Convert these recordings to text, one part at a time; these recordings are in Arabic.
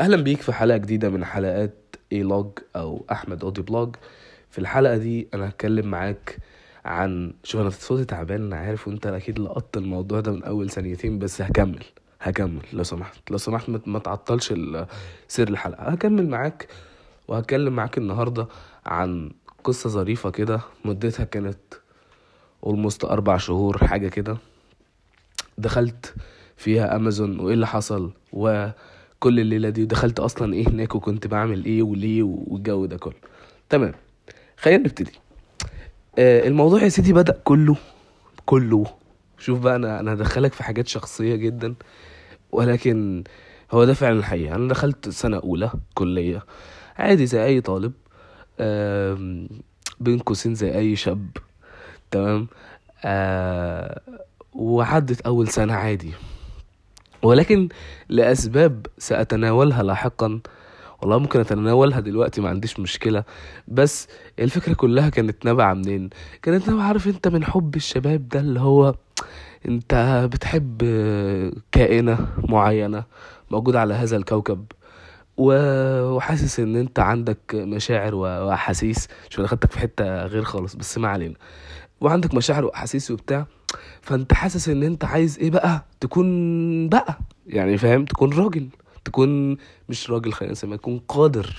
أهلا بيك في حلقة جديدة من حلقات اي لوج أو أحمد اودي vlog في الحلقة دي أنا هتكلم معاك عن شوف أنا صوتي تعبان أنا عارف وانت أكيد لقطت الموضوع ده من أول ثانيتين بس هكمل هكمل. لو سمحت لو سمحت ما- تعطلش سير الحلقة. هكمل معاك وهتكلم معاك النهارده عن قصة ظريفة كده مدتها كانت almost أربع شهور حاجة كده. دخلت فيها امازون وإيه اللي حصل؟ وكل الليلة دي دخلت أصلا إيه هناك وكنت بعمل إيه وليه والجو ده كله. تمام. خلينا نبتدي. آه الموضوع يا سيدي بدأ كله كله. شوف بقى أنا أنا هدخلك في حاجات شخصية جدا ولكن هو ده فعلا الحقيقة. أنا دخلت سنة أولى كلية عادي زي أي طالب بين قوسين زي أي شاب. تمام؟ آه وعدت أول سنة عادي. ولكن لأسباب سأتناولها لاحقا. والله ممكن أتناولها دلوقتي ما عنديش مشكلة. بس الفكرة كلها كانت نابعة منين؟ كانت نابعة عارف أنت من حب الشباب ده اللي هو أنت بتحب كائنة معينة موجودة على هذا الكوكب وحاسس إن أنت عندك مشاعر وأحاسيس. شو أنا خدتك في حتة غير خالص بس ما علينا. وعندك مشاعر وأحاسيس وبتاع فأنت حاسس إن أنت عايز إيه بقى؟ تكون بقى يعني فاهم؟ تكون راجل تكون مش راجل خلينا نسميها تكون قادر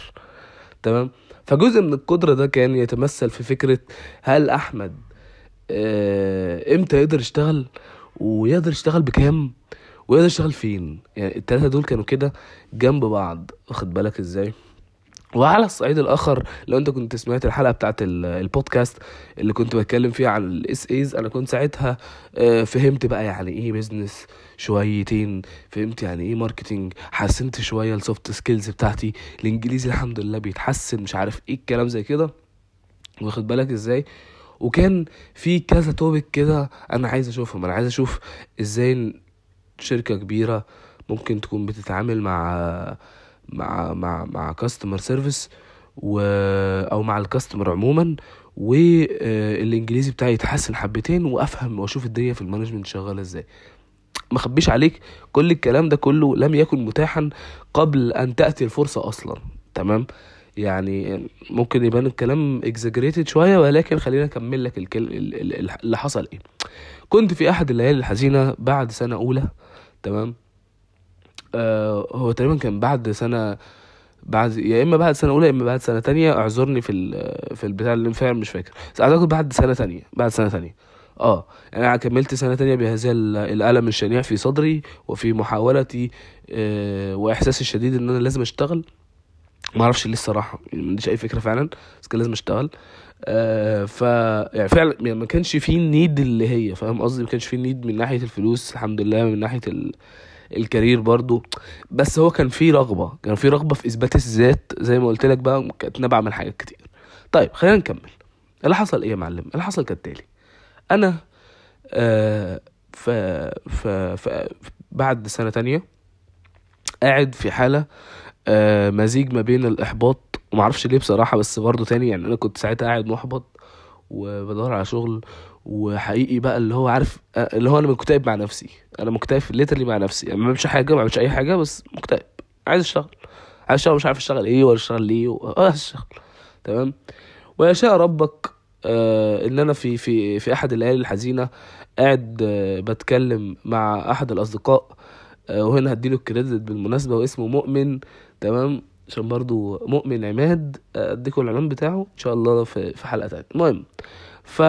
تمام؟ فجزء من القدرة ده كان يتمثل في فكرة هل أحمد آه، إمتى يقدر يشتغل؟ ويقدر يشتغل بكام؟ ويقدر يشتغل فين؟ يعني التلاتة دول كانوا كده جنب بعض واخد بالك إزاي؟ وعلى الصعيد الآخر لو أنت كنت سمعت الحلقة بتاعت ال- البودكاست اللي كنت بتكلم فيها عن ال SAs أنا كنت ساعتها آه، فهمت بقى يعني إيه business شويتين فهمت يعني إيه marketing حسنت شوية ال soft skills بتاعتي الإنجليزي الحمد لله بيتحسن مش عارف إيه الكلام زي كده واخد بالك إزاي؟ وكان في كذا topic كده أنا عايز أشوفهم أنا عايز أشوف إزاي شركة كبيرة ممكن تكون بتتعامل مع مع مع مع customer service و أو مع ال customer عموما والإنجليزي بتاعي يتحسن حبتين وأفهم وأشوف الدنيا في ال management شغالة إزاي. ما اخبيش عليك كل الكلام ده كله لم يكن متاحا قبل أن تأتي الفرصة أصلا تمام؟ يعني ممكن يبان الكلام exaggerated شوية ولكن خلينا أكمل لك الكل... ال- ال- ال- اللي حصل إيه. كنت في أحد الليالي الحزينة بعد سنة أولى تمام؟ آه هو تقريبا كان بعد سنة بعد يا إما بعد سنة أولى يا إما بعد سنة تانية اعذرني في ال- في البتاع اللي فعلا مش فاكر. بس أعتقد بعد سنة تانية بعد سنة تانية. آه يعني أنا كملت سنة تانية بهذا ال- الألم الشنيع في صدري وفي محاولتي آه وإحساسي الشديد إن أنا لازم أشتغل. ما أعرفش ليه الصراحة يعني ما عنديش أي فكرة فعلا بس كان لازم أشتغل. آه ف يعني فعلا يعني ما كانش فيه النيد اللي هي فاهم قصدي؟ ما كانش فيه النيد من ناحية الفلوس الحمد لله من ناحية ال... الكارير برضو. بس هو كان فيه رغبة كان فيه رغبة في إثبات الذات زي ما قلت لك بقى كانت نابعة من حاجات كتير. طيب خلينا نكمل. اللي حصل إيه يا معلم؟ اللي حصل كالتالي أنا آه ف... ف... ف... بعد سنة تانية قاعد في حالة آه مزيج ما بين الإحباط ومعرفش ليه بصراحة بس برضه تاني يعني أنا كنت ساعتها قاعد محبط وبدور على شغل وحقيقي بقى اللي هو عارف آه، اللي هو أنا مكتئب مع نفسي. أنا مكتئب ليترلي مع نفسي. يعني ما بعملش حاجة ما بعملش أي حاجة بس مكتئب. عايز أشتغل. عايز أشتغل مش عارف أشتغل إيه ولا أشتغل ليه و... آه عايز أشتغل. تمام؟ ويشاء ربك آه إن أنا في في في أحد الليالي الحزينة قاعد آه بتكلم مع أحد الأصدقاء آه وهنا هديله الكريدت بالمناسبة واسمه مؤمن. تمام؟ عشان برضو مؤمن عماد آه، أديكوا العنوان بتاعه إن شاء الله في في حلقة تانية. المهم ف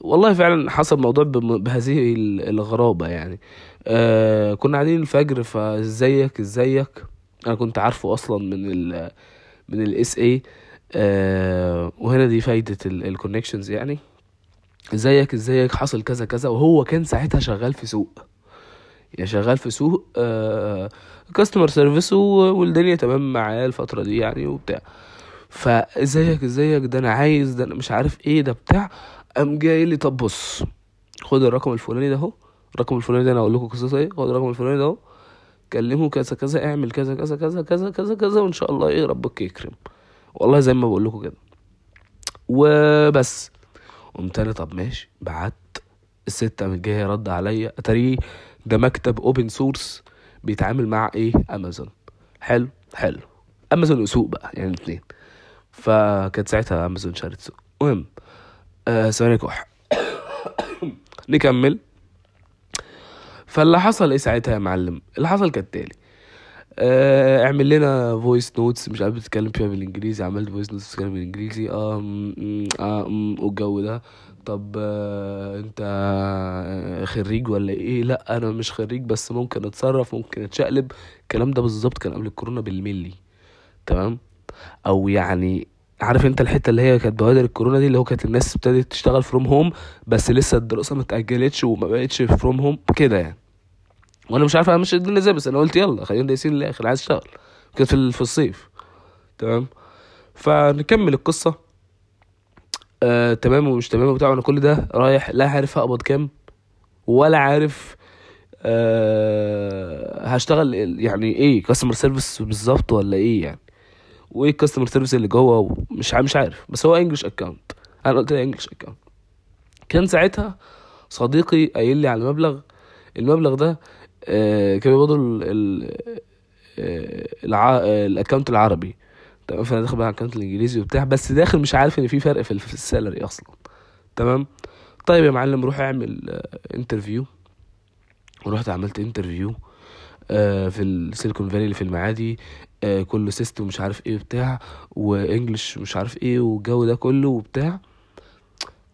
والله فعلا حصل موضوع بهذه ال- الغرابة يعني. آه كنا قاعدين الفجر فازيك ازيك؟ أنا كنت عارفه أصلا من ال من ال SA آه وهنا دي فايدة ال connections يعني. ازيك ازيك؟ حصل كذا كذا. وهو كان ساعتها شغال في سوق. يعني شغال في سوق customer service والدنيا تمام معاه الفترة دي يعني وبتاع. فازيك ازيك؟ ده أنا عايز ده أنا مش عارف إيه ده بتاع. قام جاي لي طب بص خد الرقم الفلاني ده اهو الرقم الفلاني ده أنا أقول لكم قصته إيه خد الرقم الفلاني ده اهو كلمه كذا كذا اعمل كذا كذا كذا كذا كذا كذا وإن شاء الله إيه ربك يكرم. والله زي ما بقول لكم كده. وبس. قمت أنا طب ماشي. بعت. الست قامت جاية رد عليا. أتاري ده مكتب outsource بيتعامل مع إيه؟ امازون حلو حلو. امازون وسوق بقى يعني الاثنين فكانت ساعتها امازون اشترت سوق. المهم ثواني كح نكمل. فاللي حصل إيه ساعتها يا معلم؟ اللي حصل كالتالي آه اعمل لنا voice notes مش عارف بتتكلم فيها بالإنجليزي. عملت voice notes بتتكلم بالإنجليزي. آه م- م- آه م- والجو ده. طب آه انت خريج ولا إيه؟ لا أنا مش خريج بس ممكن أتصرف ممكن أتشقلب. الكلام ده بالظبط كان قبل الكورونا بالملي. تمام؟ أو يعني عارف انت الحتة اللي هي كانت بوادر الكورونا دي اللي هو كانت الناس ابتدت تشتغل from home بس لسه الدراسة ما اتأجلتش وما بقتش from home كده يعني. وأنا مش عارف امشي الدنيا إزاي بس أنا قلت يلا خلينا دايسين للآخر عايز اشتغل. كانت في ال- في الصيف. تمام؟ فنكمل القصة. آه تمام ومش تمام وبتاع وأنا كل ده رايح لا عارف هقبض كام ولا عارف آه هشتغل يعني إيه customer service بالظبط ولا إيه يعني. وإيه ال customer service اللي جوه مش مش عارف. بس هو English account أنا قلت له English account كان ساعتها صديقي قايل لي على مبلغ المبلغ ده آه كان بيقبضوا ال ال آه، الع... آه، ال account العربي. تمام؟ فأنا داخل بقى على ال account الإنجليزي وبتاع. بس داخل مش عارف إن في فرق في, ال- في ال salary أصلا. تمام؟ طيب يا معلم روح اعمل interview ورحت عملت interview آه، في ال Silicon Valley اللي في المعادي آه، كله system مش عارف إيه وبتاع و English مش عارف إيه والجو ده كله وبتاع.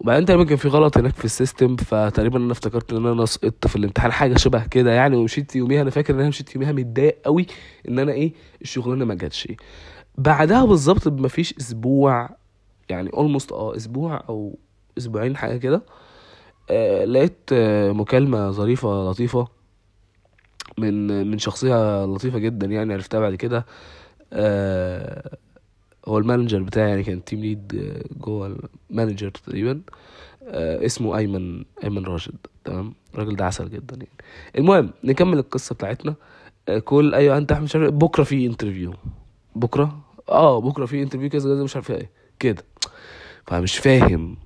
وبعدين تقريبا كان في غلط هناك في ال system فتقريبا أنا افتكرت إن أنا سقطت في الامتحان حاجة شبه كده يعني ومشيت يوميها. أنا فاكر إن أنا مشيت يوميها متضايق قوي إن أنا إيه الشغلانة ما جاتش. بعدها بالظبط بمفيش أسبوع يعني almost آه أسبوع أو أسبوعين حاجة كده آه لقيت آه مكالمة ظريفة لطيفة من من شخصية لطيفة جدا يعني عرفتها بعد كده. آه هو ال manager بتاعي يعني كان team lead جوه ال manager تقريبا. آه اسمه أيمن أيمن راشد. تمام؟ الراجل ده عسل جدا يعني. المهم نكمل القصة بتاعتنا. آه كل أيوه أنت احمد شرقي بكرة في interview بكرة؟ آه بكرة في interview كذا كذا مش عارف إيه كده. فمش فاهم.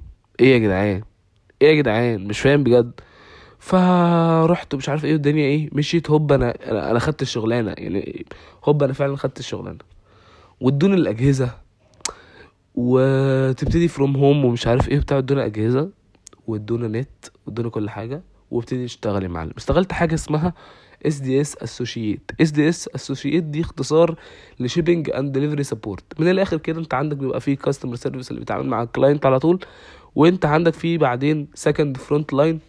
إيه يا جدعان؟ إيه يا جدعان؟ مش فاهم بجد. فرحت مش عارف إيه الدنيا إيه مشيت هوب أنا أنا, خدت الشغلانة يعني هوب أنا فعلا خدت الشغلانة. وادوني الأجهزة وتبتدي from home ومش عارف إيه بتاع ادونا أجهزة وادونا نت وادونا كل حاجة وابتدي اشتغل يا معلم. اشتغلت حاجة اسمها اس دي اس اسوشيت اس دي اس اسوشيت دي اختصار ل shipping and delivery support من الآخر كده انت عندك بيبقى فيه customer service اللي بيتعامل مع ال client على طول وانت عندك فيه بعدين second front line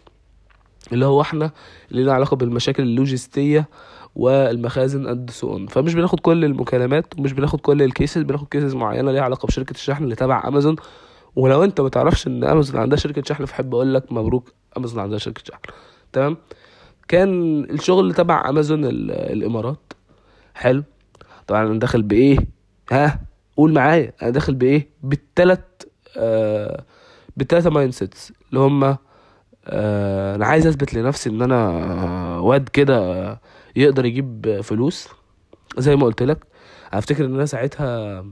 اللي هو إحنا اللي لنا علاقة بالمشاكل اللوجستية والمخازن and so فمش بناخد كل المكالمات ومش بناخد كل ال cases بناخد cases معينة ليها علاقة بشركة الشحن اللي تبع امازون ولو انت ما تعرفش ان امازون عندها شركة شحن فحب أقول لك مبروك امازون عندها شركة شحن. تمام؟ كان الشغل تبع امازون ال- الإمارات. حلو. طبعا أنا داخل بإيه؟ ها؟ قول معايا. أنا داخل بإيه؟ بالتلات آه بالتلاتة mindsets اللي هما أنا عايز أثبت لنفسي إن أنا آه واد كده يقدر يجيب فلوس. زي ما قلت لك أفتكر إن أنا ساعتها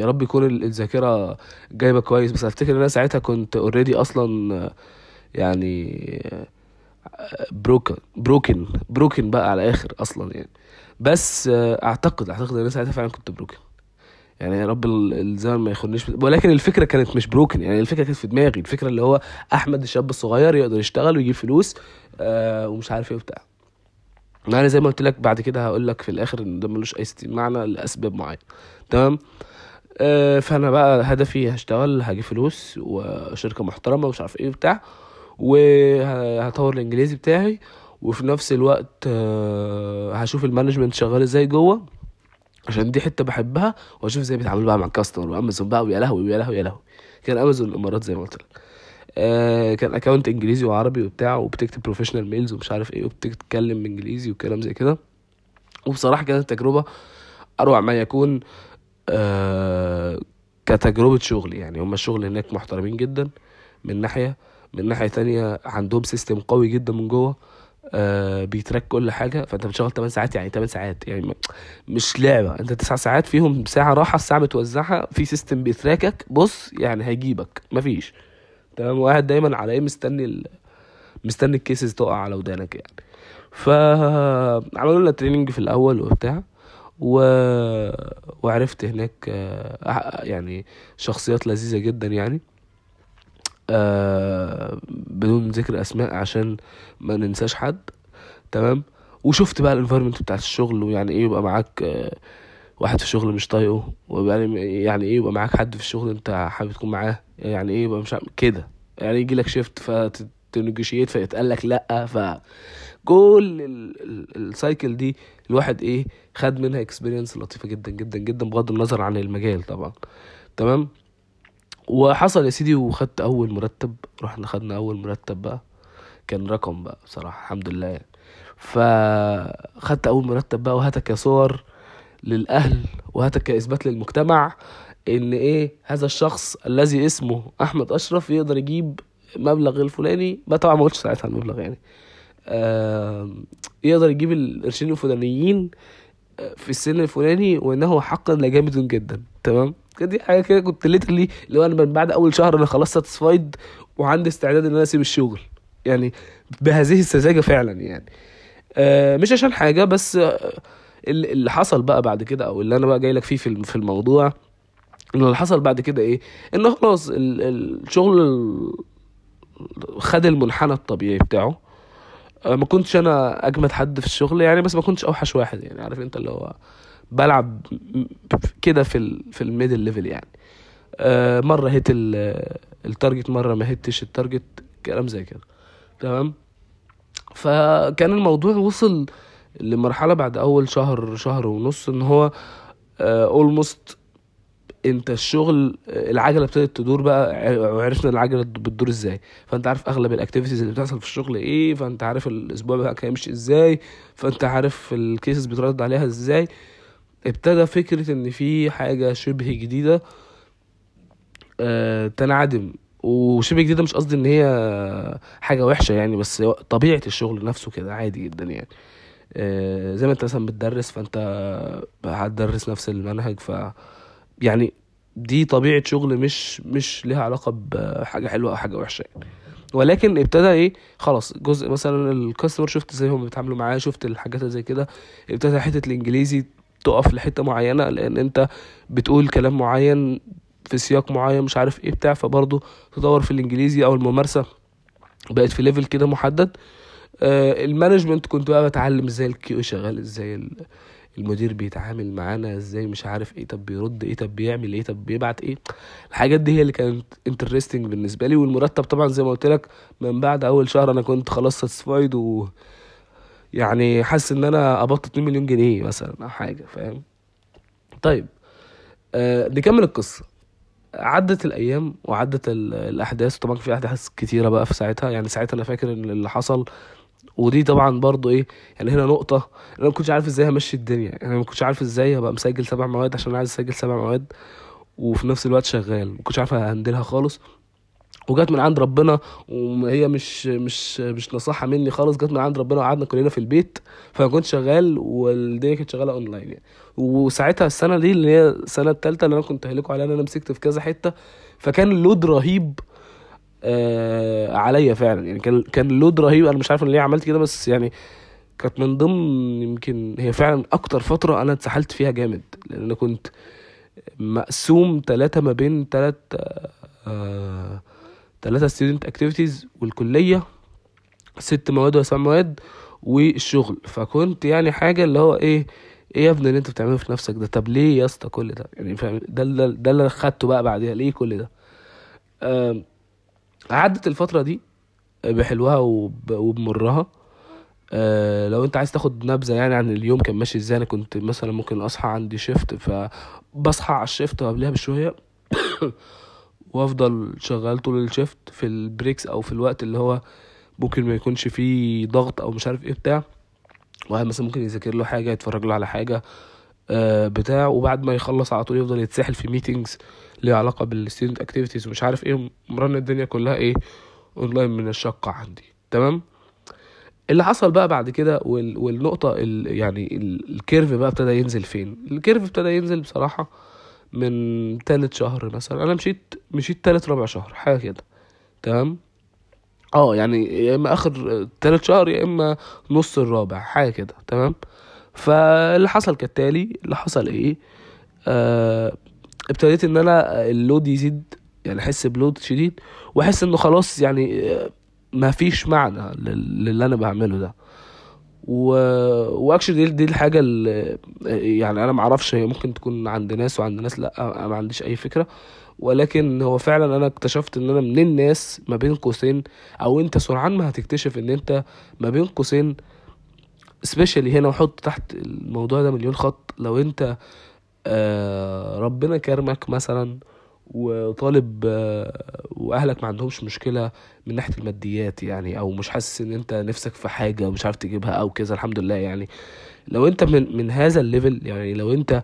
يا رب يكون ال- الذاكرة جايبة كويس بس أفتكر إن أنا ساعتها كنت already أصلا آه، يعني broken broken broken بقى على الآخر أصلا يعني. بس آه، أعتقد أعتقد إن أنا ساعتها فعلا كنت broken يعني يا رب ال- الزمن ما ياخدنيش ولكن الفكرة كانت مش broken يعني الفكرة كانت في دماغي الفكرة اللي هو أحمد الشاب الصغير يقدر يشتغل ويجيب فلوس آه ومش عارف إيه وبتاع. أنا زي ما قلت لك بعد كده هقول لك في الآخر إن ده ملوش أي ستين معنى لأسباب معينة. تمام؟ آه فأنا بقى هدفي هشتغل هجيب فلوس وشركة محترمة ومش عارف إيه وبتاع وهطور الإنجليزي بتاعي وفي نفس الوقت آه، هشوف ال management شغال إزاي جوه. عشان دي حتة بحبها وأشوف إزاي بيتعاملوا بقى مع ال customer وامازون بقى ويا لهوي ويا لهوي يا لهوي. كان أمازون الإمارات زي ما قلت لك. آه كان account إنجليزي وعربي وبتاع وبتكتب professional mails ومش عارف إيه وبتتكلم إنجليزي وكلام زي كده. وبصراحة كانت تجربة أروع ما يكون آه كتجربة شغل يعني. هم الشغل هناك محترمين جدا من ناحية من ناحية تانية عندهم system قوي جدا من جوه. آه بي track كل حاجة فأنت بتشتغل 8 ساعات يعني 8 ساعات يعني مش لعبة أنت 9 ساعات فيهم ساعة راحة الساعة متوزعة في system بي track ك بص يعني هيجيبك مفيش. تمام وقاعد دايما على إيه مستني ال... مستني ال cases تقع على ودانك يعني. فعملوا لنا training في الأول وبتاع و... وعرفت هناك آه، يعني شخصيات لذيذة جدا يعني. آه، بدون ذكر أسماء عشان ما ننساش حد. تمام؟ وشفت بقى ال environment بتاعت الشغل ويعني إيه يبقى معاك آه، واحد في الشغل مش طايقه ويعني يعني إيه يبقى معاك حد في الشغل أنت حابب تكون معاه يعني إيه يبقى مش كده. يعني يجي لك شيفت فتنجوشيت فيتقال لك لأ ف كل السايكل دي الواحد إيه خد منها اكسبيرينس لطيفة جدا جدا جدا بغض النظر عن المجال طبعا. تمام؟ وحصل يا سيدي وخدت أول مرتب. رحنا خدنا أول مرتب بقى. كان رقم بقى بصراحة الحمد لله يعني. فخدت أول مرتب بقى وهاتك يا صور للأهل وهاتك كاثبات للمجتمع إن إيه هذا الشخص الذي اسمه أحمد أشرف يقدر يجيب مبلغ الفلاني. ما طبعا ما قلتش ساعتها المبلغ يعني. آه يقدر يجيب القرشين الفلانيين في السن الفلاني وانه حقا لجامد جدا. تمام؟ دي حاجة كده كنت ليترلي اللي هو أنا بعد أول شهر أنا خلاص ساتسفايد وعندي استعداد إن أنا أسيب الشغل. يعني بهذه السذاجة فعلا يعني. آه مش عشان حاجة بس آه اللي حصل بقى بعد كده أو اللي أنا بقى جاي لك فيه في الموضوع اللي حصل بعد كده إيه؟ إن خلاص الشغل خد المنحنى الطبيعي بتاعه. ما كنتش أنا أجمد حد في الشغل يعني بس ما كنتش أوحش واحد يعني عارف أنت اللي هو بلعب كده في ال في ال middle level يعني. آه مرة hit ال target مرة ما hit ش ال target كلام زي كده. تمام؟ فكان الموضوع وصل لمرحلة بعد أول شهر شهر ونص إن هو almost آه انت الشغل العجلة ابتدت تدور بقى وعرفنا العجلة بتدور إزاي. فانت عارف اغلب ال activities اللي بتحصل في الشغل إيه فانت عارف الأسبوع بتاعك هيمشي إزاي فانت عارف ال cases بترد عليها إزاي. ابتدى فكرة ان في حاجة شبه جديدة آه تنعدم. وشبه جديدة مش قصدي ان هي حاجة وحشة يعني بس طبيعة الشغل نفسه كده عادي جدا يعني. آه زي ما انت مثلا بتدرس فانت هتدرس نفس المنهج ف يعني دي طبيعة شغل مش مش ليها علاقة بحاجه حلوة أو حاجة وحشة يعني. ولكن ابتدى إيه؟ خلاص جزء مثلا الكاستمر شفت إزاي هم بيتعاملوا معاه شفت الحاجات زي كده ابتدى حتة الإنجليزي تقف لحتة معينة لأن أنت بتقول كلام معين في سياق معين مش عارف إيه بتاع فبرضه تطور في الإنجليزي أو الممارسة بقت في level كده محدد. آه ال management كنت بقى بتعلم إزاي ال queue شغال إزاي المدير بيتعامل معانا إزاي مش عارف إيه طب بيرد إيه طب بيعمل إيه طب بيبعت إيه. الحاجات دي هي اللي كانت interesting بالنسبة لي والمرتب طبعا زي ما قلت لك من بعد أول شهر أنا كنت خلاص satisfied و يعني حاسس إن أنا قبضت 2 مليون جنيه مثلا أو حاجة فاهم؟ طيب آه نكمل القصة. عدت الأيام وعدت الأحداث طبعا في أحداث كتيرة بقى في ساعتها. يعني ساعتها أنا فاكر إن اللي حصل ودي طبعا برضو إيه يعني هنا نقطة أنا ما كنتش عارف إزاي همشي الدنيا يعني أنا ما كنتش عارف إزاي هبقى مسجل سبع مواد عشان أنا عايز أسجل سبع مواد وفي نفس الوقت شغال ما كنتش عارف أهندلها خالص. وجت من عند ربنا وهي مش مش مش نصيحة مني خالص جت من عند ربنا وقعدنا كلنا في البيت فأنا كنت شغال والدنيا كانت شغالة أونلاين يعني. وساعتها السنة دي اللي هي السنة الثالثه اللي أنا كنت هلكوا عليها إن أنا مسكت في كذا حتة فكان ال load رهيب آه عليا فعلا. يعني كان كان ال load رهيب. أنا مش عارف ليه عملت كده بس يعني كانت من ضمن يمكن هي فعلا أكتر فترة أنا اتسحلت فيها جامد. لأن أنا كنت مقسوم ثلاثة ما بين ثلاث ثلاثة student activities والكلية ست مواد وسبع مواد والشغل. فكنت يعني حاجة اللي هو إيه إيه يا ابني اللي أنت بتعمله في نفسك ده؟ طب ليه يا اسطى كل ده؟ يعني فاهم؟ ده اللي ده اللي خدته بقى بعديها. ليه كل ده؟ آه عدت الفترة دي بحلوها وب... وبمرها. آه لو انت عايز تاخد نبذة يعني عن اليوم كان ماشي إزاي أنا كنت مثلا ممكن اصحى عندي shift فبصحى على ال shift قبلها بشوية وافضل شغال طول ال shift في ال breaks أو في الوقت اللي هو ممكن ما يكونش فيه ضغط أو مش عارف إيه بتاع. واحد مثلا ممكن يذاكر له حاجة يتفرج له على حاجة. بتاع وبعد ما يخلص على طول يفضل يتسحل في meetings ليها علاقة بال student activities ومش عارف إيه مرن الدنيا كلها إيه اونلاين من الشقه عندي. تمام؟ اللي حصل بقى بعد كده وال... والنقطة ال... يعني ال curve بقى ابتدى ينزل فين؟ ال curve ابتدى ينزل بصراحة من تالت شهر مثلا. أنا مشيت مشيت تالت ربع شهر حاجة كده. تمام؟ آه يعني يا إما آخر تالت شهر يا إما نص الرابع حاجة كده. تمام؟ فاللي حصل كالتالي اللي حصل إيه؟ آه ابتديت إن أنا اللود يزيد يعني أحس بلود شديد وأحس إنه خلاص يعني آه، ما فيش معنى لل- للي أنا بعمله ده. و وأكشلي دي, دي الحاجة اللي يعني أنا ما أعرفش هي ممكن تكون عند ناس وعند ناس لأ أنا ما عنديش أي فكرة. ولكن هو فعلا أنا اكتشفت إن أنا من الناس ما بين قوسين أو أنت سرعان ما هتكتشف إن أنت ما بين قوسين especially هنا وحط تحت الموضوع ده مليون خط. لو انت آه ربنا كرمك مثلا وطالب آه وأهلك ما عندهمش مشكلة من ناحية الماديات يعني أو مش حاسس إن أنت نفسك في حاجة ومش عارف تجيبها أو كذا الحمد لله يعني. لو أنت من من هذا ال level يعني لو أنت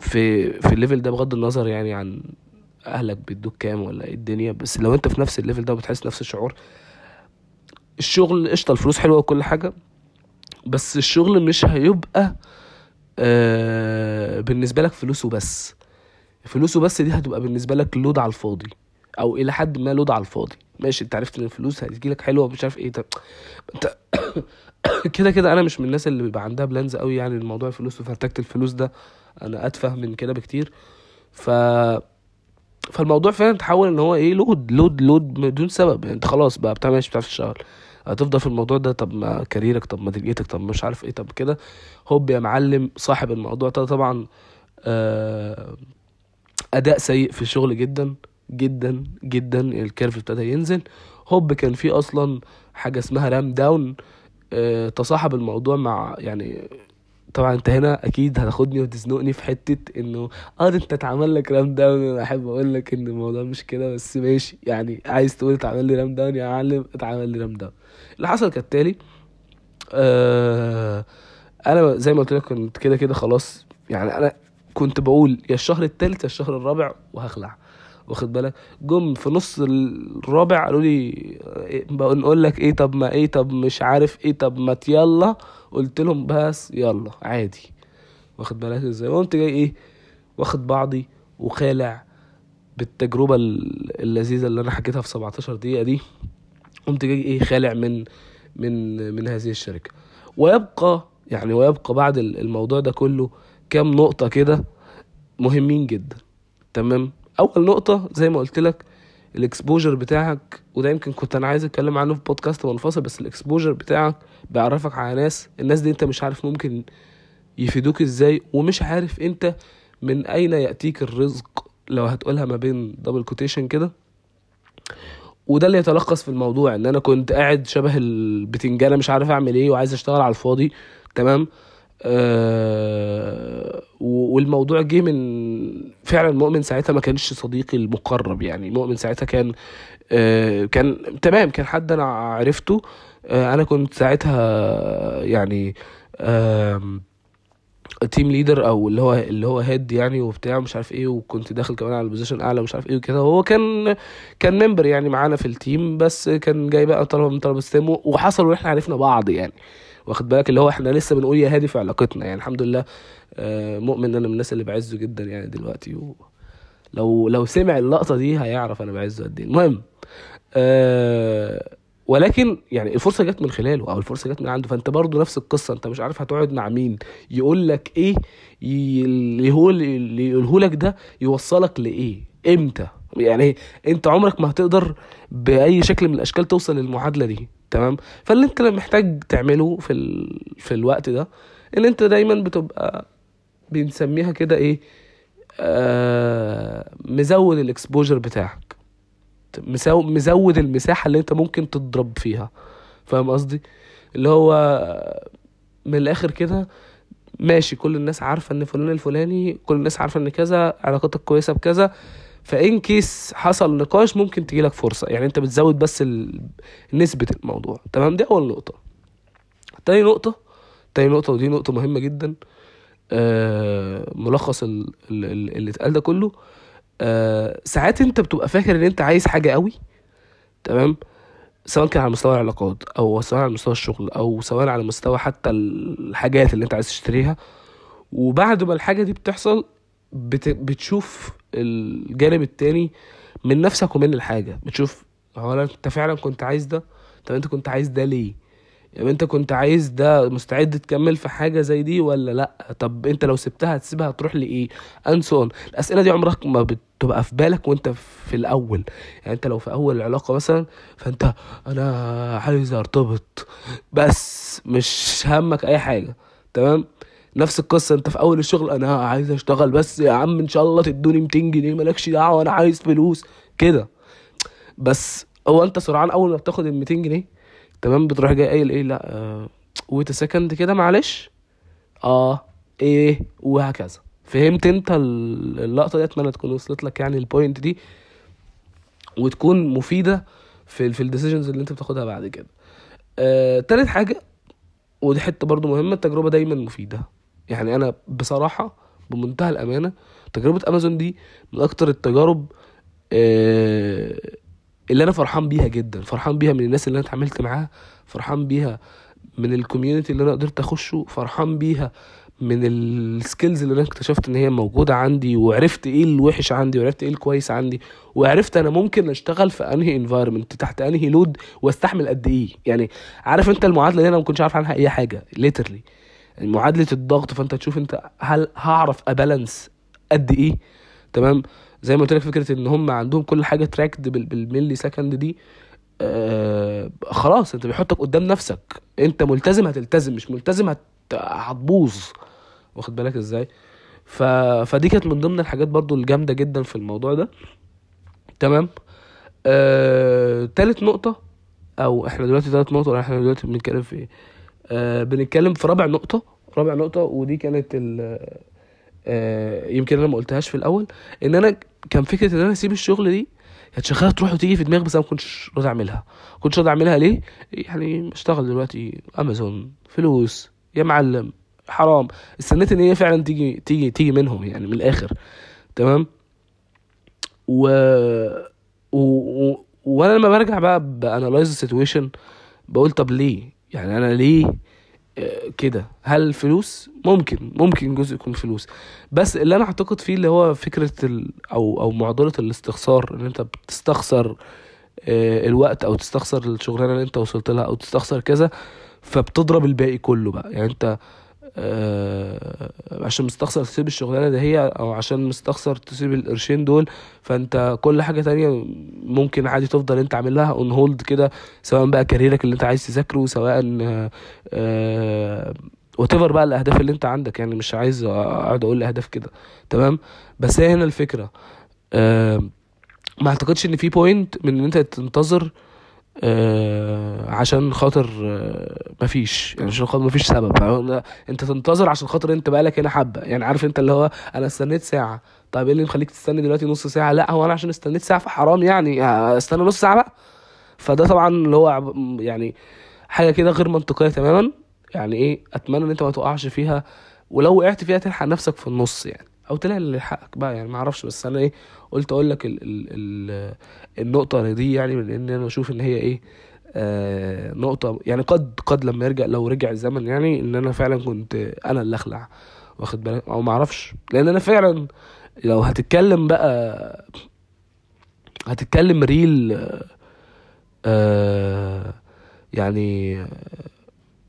في في ال level ده بغض النظر يعني عن أهلك بيدوك كام ولا إيه الدنيا بس لو أنت في نفس ال level ده وبتحس نفس الشعور الشغل قشطة الفلوس حلوة وكل حاجة بس الشغل مش هيبقى آه بالنسبة لك فلوسه بس. فلوسه بس دي هتبقى بالنسبة لك load على الفاضي أو إلى حد ما load على الفاضي. ماشي أنت عرفت إن الفلوس هتجيلك حلوة مش عارف إيه. طب أنت كده كده أنا مش من الناس اللي بيبقى عندها plans قوي يعني الموضوع الفلوس وفرتكت الفلوس ده أنا أتفه من كده بكتير. ف فالموضوع فعلا تحول إن هو إيه load load load بدون سبب. يعني أنت خلاص بقى بتاع ماشي بتعرف تشتغل هتفضل في الموضوع ده؟ طب ما كاريرك طب ما دنيتك طب مش عارف إيه طب كده. هوب يا معلم صاحب الموضوع ده طبعا آه أداء سيء في الشغل جدا جدا جدا ال curve ابتدى ينزل. هوب كان في أصلا حاجة اسمها ramp down آه تصاحب الموضوع مع يعني طبعا أنت هنا أكيد هتاخدني وتزنقني في حتة إنه آه أنت اتعمل لك ramp down أنا أحب أقول لك إن الموضوع مش كده بس ماشي يعني عايز تقول اتعمل لي ramp down يا معلم اتعمل لي ramp down. اللي حصل كالتالي آه أنا زي ما قلت لك كنت كده كده خلاص يعني أنا كنت بقول يا الشهر التالت يا الشهر الرابع وهخلع. واخد بالك؟ جم في نص الرابع قالوا لي إيه بقول نقول لك إيه طب ما إيه طب مش عارف إيه طب ما يلا. قلت لهم بس يلا عادي. واخد بالك إزاي؟ وقمت جاي إيه واخد بعضي وخالع بالتجربة ال- اللذيذة اللي أنا حكيتها في 17 دقيقة دي. قمت جاي إيه خالع من من من هذه الشركة. ويبقى يعني ويبقى بعد ال- الموضوع ده كله كام نقطة كده مهمين جدا. تمام؟ أول نقطة زي ما قلت لك ال exposure بتاعك وده يمكن كنت أنا عايز أتكلم عنه في بودكاست منفصل بس ال exposure بتاعك بيعرفك على ناس الناس دي أنت مش عارف ممكن يفيدوك إزاي ومش عارف أنت من أين يأتيك الرزق لو هتقولها ما بين double quotation كده. وده اللي يتلخص في الموضوع إن أنا كنت قاعد شبه البتنجانة مش عارف أعمل إيه وعايز أشتغل على الفاضي تمام؟ و- والموضوع جه من فعلا مؤمن ساعتها ما كانش صديقي المقرب يعني. مؤمن ساعتها كان آه كان تمام كان حد أنا عرفته. آه أنا كنت ساعتها يعني آم team leader أو اللي هو اللي هو head يعني وبتاع مش عارف إيه وكنت داخل كمان على ال position اعلى ومش عارف إيه وكده. هو كان كان member يعني معانا في ال team بس كان جاي بقى طلبه من طلبة STEM وحصل وإحنا عرفنا بعض يعني. واخد بالك؟ اللي هو إحنا لسه بنقول يا هادي في علاقتنا يعني. الحمد لله آه، مؤمن أنا من الناس اللي بعزه جدا يعني دلوقتي. و... لو لو سمع اللقطة دي هيعرف أنا بعزه قد إيه. المهم آه ولكن يعني الفرصة جت من خلاله أو الفرصة جت من عنده. فأنت برضو نفس القصة أنت مش عارف هتقعد مع مين. يقول لك إيه؟ اللي هو اللي يقوله لك ده يوصلك لإيه؟ إمتى؟ يعني أنت عمرك ما هتقدر بأي شكل من الأشكال توصل للمعادلة دي. تمام؟ فاللي أنت محتاج تعمله في ال... في الوقت ده إن أنت دايما بتبقى بنسميها كده إيه؟ آه مزود الإكسبوجر بتاعك. مزود المساحة اللي انت ممكن تضرب فيها. فاهم قصدي؟ اللي هو من الآخر كده ماشي كل الناس عارفة إن فلان الفلاني كل الناس عارفة إن كذا علاقتك كويسة بكذا. فإن كيس حصل نقاش ممكن تجيلك فرصة. يعني أنت بتزود بس ال... نسبة الموضوع. تمام؟ دي أول نقطة. تاني نقطة تاني نقطة ودي نقطة مهمة جدا. آه ملخص ال- ال- ال- اللي اتقال ده كله. آه ساعات انت بتبقى فاكر ان انت عايز حاجة قوي تمام؟ سواء كان على مستوى العلاقات أو سواء على مستوى الشغل أو سواء على مستوى حتى الحاجات اللي انت عايز تشتريها. وبعد ما الحاجة دي بتحصل بت... بتشوف الجانب التاني من نفسك ومن الحاجة. بتشوف هو أنت فعلا كنت عايز ده؟ طب أنت كنت عايز ده ليه؟ يعني انت كنت عايز ده مستعد تكمل في حاجة زي دي ولا لأ؟ طب انت لو سبتها هتسيبها تروح لإيه؟ انسون الأسئلة دي عمرك ما بتبقى في بالك وانت في الأول. يعني انت لو في أول العلاقة مثلا فانت أنا عايز أرتبط بس مش همك أي حاجة. تمام؟ نفس القصة انت في أول الشغل أنا عايز أشتغل بس يا عم إن شاء الله تدوني 200 جنيه مالكش دعوة أنا عايز فلوس. كده. بس هو أنت سرعان أول ما بتاخد ال 200 جنيه؟ تمام؟ بتروح جاي قايل إيه؟ لا wait second كده معلش. آه إيه وهكذا. فهمت أنت اللقطة دي أتمنى تكون وصلت لك يعني ال point دي. وتكون مفيدة في في ال decisions اللي أنت بتاخدها بعد كده. آه، تالت حاجة ودي حتة برضو مهمة التجربة دايما مفيدة. يعني أنا بصراحة بمنتهى الأمانة تجربة أمازون دي من أكتر التجارب آه اللي أنا فرحان بيها جدا فرحان بيها من الناس اللي أنا اتعاملت معاها فرحان بيها من ال community اللي أنا قدرت أخشه فرحان بيها من ال skills اللي أنا اكتشفت إن هي موجودة عندي وعرفت إيه الوحش عندي وعرفت إيه الكويس عندي وعرفت أنا ممكن أشتغل في أنهي environment تحت أنهي load وأستحمل قد إيه. يعني عارف أنت المعادلة دي أنا ما كنتش عارف عنها أي حاجة literally معادلة الضغط فأنت تشوف أنت هل هعرف أ balance قد إيه؟ تمام؟ زي ما قلت لك فكرة إن هم عندهم كل حاجة tracked بال millisecond دي آه خلاص أنت بيحطك قدام نفسك. أنت ملتزم هتلتزم مش ملتزم هت... هتبوظ. واخد بالك إزاي؟ ف... فدي كانت من ضمن الحاجات برضو الجامدة جدا في الموضوع ده. تمام؟ آه... تالت نقطة أو إحنا دلوقتي تالت نقطة ولا إحنا دلوقتي بنتكلم في إيه؟ آه... بنتكلم في رابع نقطة. رابع نقطة ودي كانت ال... آه... يمكن أنا ما قلتهاش في الأول إن أنا كان فكرة إن أنا أسيب الشغل دي كانت شغالة تروح وتيجي في دماغي بس أنا ما كنتش راضي أعملها. كنتش راضي أعملها ليه؟ يعني بشتغل دلوقتي امازون فلوس يا معلم حرام. استنيت إن هي فعلا تيجي تيجي تيجي منهم يعني من الآخر. تمام؟ و و, و... وأنا لما برجع بقى ب analyze ال situation بقول طب ليه؟ يعني أنا ليه كده. هل فلوس؟ ممكن ممكن جزء يكون فلوس. بس اللي أنا أعتقد فيه اللي هو فكرة ال أو أو معضلة الاستخسار إن أنت بتستخسر الوقت أو تستخسر الشغلانة اللي أنت وصلت لها أو تستخسر كذا فبتضرب الباقي كله بقى. يعني أنت آه عشان مستخسر تسيب الشغلانة ده هي أو عشان مستخسر تسيب القرشين دول. فأنت كل حاجة تانية ممكن عادي تفضل أنت عامل لها on hold كده سواء بقى كاريرك اللي أنت عايز تذاكره سواء آه what بقى الأهداف اللي أنت عندك. يعني مش عايز أقعد أقول أهداف كده تمام؟ بس هي هنا الفكرة. آه ما أعتقدش إن في point من إن أنت تنتظر آه عشان خاطر آه مفيش. يعني عشان خاطر مفيش سبب. انت تنتظر عشان خاطر انت بقالك هنا حبة. يعني عارف انت اللي هو أنا استنيت ساعة. طيب إيه اللي مخليك تستني دلوقتي نص ساعة؟ لا هو أنا عشان استنيت ساعة فحرام يعني. استنى نص ساعة بقى. فده طبعا اللي هو يعني حاجة كده غير منطقية تماما. يعني إيه اتمنى ان انت ما تقعش فيها. ولو وقعت فيها تلحق نفسك في النص يعني. أو تلاقي اللي حقك بقى يعني ما أعرفش بس أنا إيه قلت أقول لك ال ال ال النقطة دي يعني من إن أنا أشوف إن هي إيه آه نقطة يعني قد قد لما يرجع لو رجع الزمن يعني إن أنا فعلا كنت أنا اللي أخلع واخد بالك؟ أو ما أعرفش لأن أنا فعلا لو هتتكلم بقى هتتكلم ريل آه يعني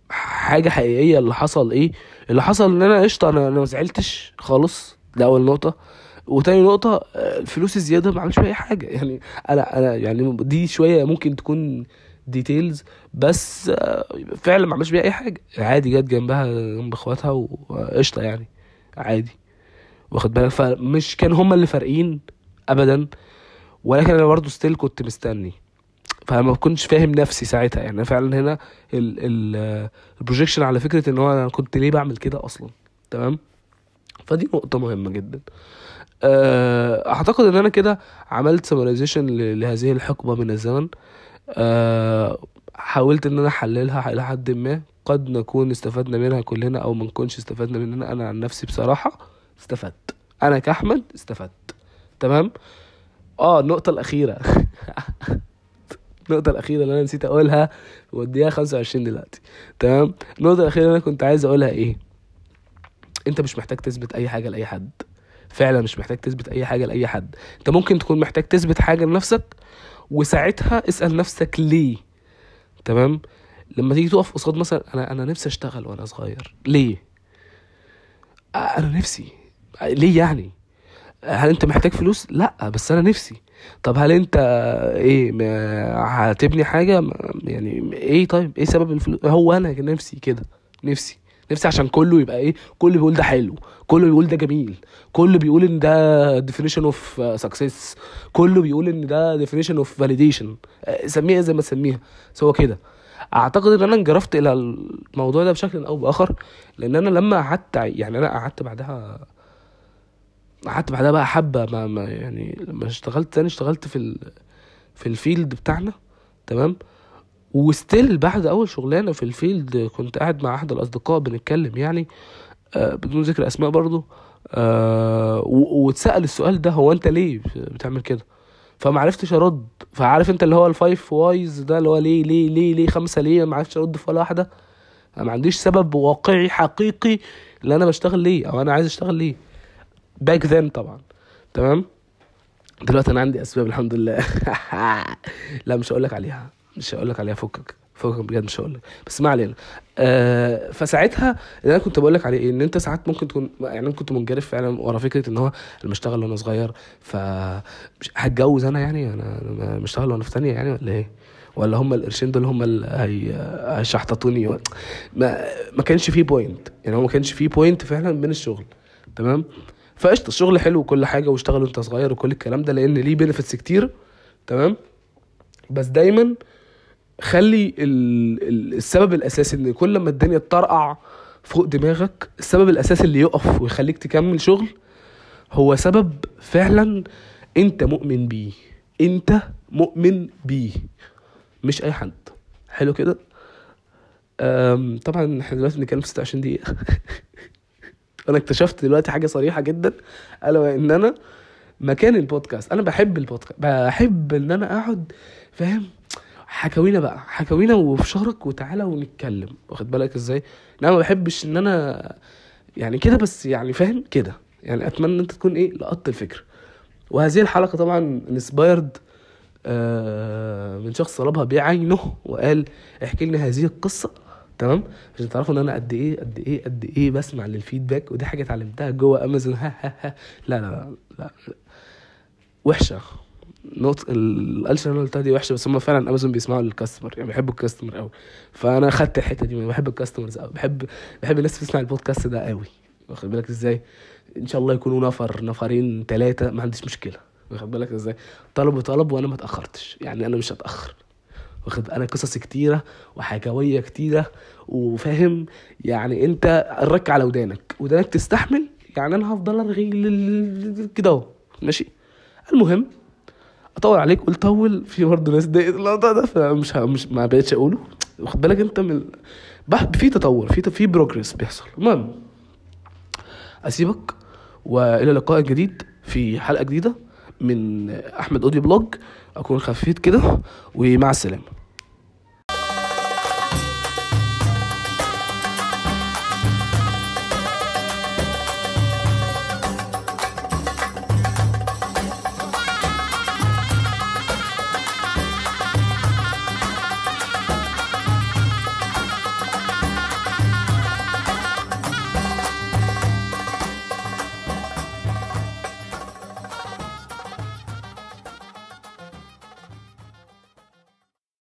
حاجة حقيقية اللي حصل إيه؟ اللي حصل إن أنا قشطة أنا ما زعلتش خالص. ده أول نقطة. وتاني نقطة الفلوس الزيادة ما عملش أي حاجة. يعني أنا أنا يعني دي شوية ممكن تكون details بس فعلا ما عملش بيها أي حاجة. عادي جت جنبها جنب اخواتها وقشطة يعني. عادي. واخد بالك؟ فمش كان هما اللي فارقين ابدا. ولكن أنا برضه still كنت مستني. فما كنتش فاهم نفسي ساعتها. يعني فعلا هنا ال projection على فكرة إن هو أنا كنت ليه بعمل كده أصلا؟ تمام؟ فدي نقطة مهمة جدا. أعتقد إن أنا كده عملت سمرايزيشن لهذه الحقبة من الزمن. أه حاولت إن أنا أحللها إلى حد ما. قد نكون استفدنا منها كلنا أو ما نكونش استفدنا منها. أنا عن نفسي بصراحة استفدت. أنا كأحمد استفدت. تمام؟ آه النقطة الأخيرة. النقطة الأخيرة اللي أنا نسيت أقولها خمسة وعشرين دلوقتي. تمام؟ النقطة الأخيرة اللي أنا كنت عايز أقولها إيه؟ أنت مش محتاج تثبت أي حاجة لأي حد. فعلا مش محتاج تثبت أي حاجة لأي حد. أنت ممكن تكون محتاج تثبت حاجة لنفسك وساعتها اسأل نفسك ليه. تمام؟ لما تيجي تقف قصاد مثلا أنا أنا نفسي أشتغل وأنا صغير. ليه؟ أنا نفسي. ليه يعني؟ هل أنت محتاج فلوس؟ لأ بس أنا نفسي. طب هل أنت إيه هتبني حاجة؟ يعني إيه طيب؟ إيه سبب الفلوس هو أنا نفسي كده. نفسي. نفسي عشان كله يبقى إيه كله بيقول ده حلو كله بيقول ده جميل كله بيقول إن ده definition of success كله بيقول إن ده of validation آه، سميها زي ما تسميها. هو كده. أعتقد إن أنا انجرفت إلى الموضوع ده بشكل أو بآخر لأن أنا لما قعدت يعني أنا قعدت بعدها قعدت بعدها بقى حبة ما, ما يعني لما اشتغلت تاني اشتغلت في ال في ال field بتاعنا تمام؟ و still بعد أول شغلانة في ال field كنت قاعد مع أحد الأصدقاء بنتكلم يعني آه بدون ذكر أسماء برضو آه واتسأل السؤال ده هو أنت ليه بتعمل كده؟ فما عرفتش أرد. فعارف أنت اللي هو ال five whys ده اللي هو ليه ليه ليه ليه خمسة ليه؟ ما عرفتش أرد في ولا واحدة. أنا ما عنديش سبب واقعي حقيقي اللي أنا بشتغل ليه أو أنا عايز أشتغل ليه. باك ذن طبعا. تمام؟ دلوقتي أنا عندي أسباب الحمد لله. لا مش هقول لك عليها. مش هقول لك عليها فكك فكك بجد مش هقول لك بس ما علينا. آه فساعتها اللي أنا كنت بقول لك عليه إيه؟ إن أنت ساعات ممكن تكون يعني أنا كنت منجرف فعلا ورا فكرة إن هو أنا بشتغل وأنا صغير ف هتجوز أنا يعني؟ أنا بشتغل وأنا في ثانية يعني ولا إيه؟ ولا هم القرشين دول هم اللي هي... هيشحططوني. ما ما كانش فيه point يعني هو ما كانش فيه point فعلا من الشغل تمام؟ فقشطة الشغل حلو وكل حاجة واشتغل وأنت صغير وكل الكلام ده لأن ليه benefits كتير تمام؟ بس دايما خلي ال... ال... السبب الأساسي إن كل ما الدنيا تطرقع فوق دماغك السبب الأساسي اللي يقف ويخليك تكمل شغل هو سبب فعلا أنت مؤمن بيه. أنت مؤمن بيه. مش أي حد. حلو كده؟ طبعا إحنا دلوقتي بنتكلم في 26 دقيقة. أنا اكتشفت دلوقتي حاجة صريحة جدا. ألا وإن أنا مكان البودكاست. أنا بحب البودكاست بحب إن أنا أقعد فاهم؟ حكاوينا بقى حكاوينا وفي شهرك وتعالى ونتكلم. واخد بالك إزاي؟ أنا ما بحبش إن أنا يعني كده بس يعني فاهم؟ كده. يعني أتمنى إن أنت تكون إيه؟ لقطت الفكرة وهذه الحلقة طبعا inspired من شخص طلبها بعينه وقال احكي لنا هذه القصة. تمام؟ عشان تعرفوا إن أنا قد إيه قد إيه قد إيه بسمع لل feedback ودي حاجة اتعلمتها جوه امازون ها ها ها لا لا لا, لا. وحشة. note القلشه اللي أنا قلتها دي وحشة بس هم فعلا امازون بيسمعوا لل customer يعني بيحبوا ال customer قوي فأنا خدت الحتة دي بحب ال customers قوي بحب بحب الناس تسمع البودكاست ده قوي واخد بالك إزاي؟ إن شاء الله يكونوا نفر نفرين ثلاثة ما عنديش مشكلة. واخد بالك إزاي؟ طلب طلب وأنا ما اتأخرتش. يعني أنا مش هتأخر. واخد أنا قصص كتيرة وحكاوية كتيرة وفاهم؟ يعني أنت الرك على ودانك. ودانك تستحمل يعني أنا هفضل أرغي كده أهو. ماشي؟ المهم اطول عليك قلت طول في برضه ناس ضايقت الموضوع ده فمش مش ما بقتش أقوله. واخد بالك أنت من في تطور في في progress بيحصل. المهم أسيبك وإلى لقاء جديد في حلقة جديدة من أحمد audio blog. أكون خفيت كده ومع السلامة.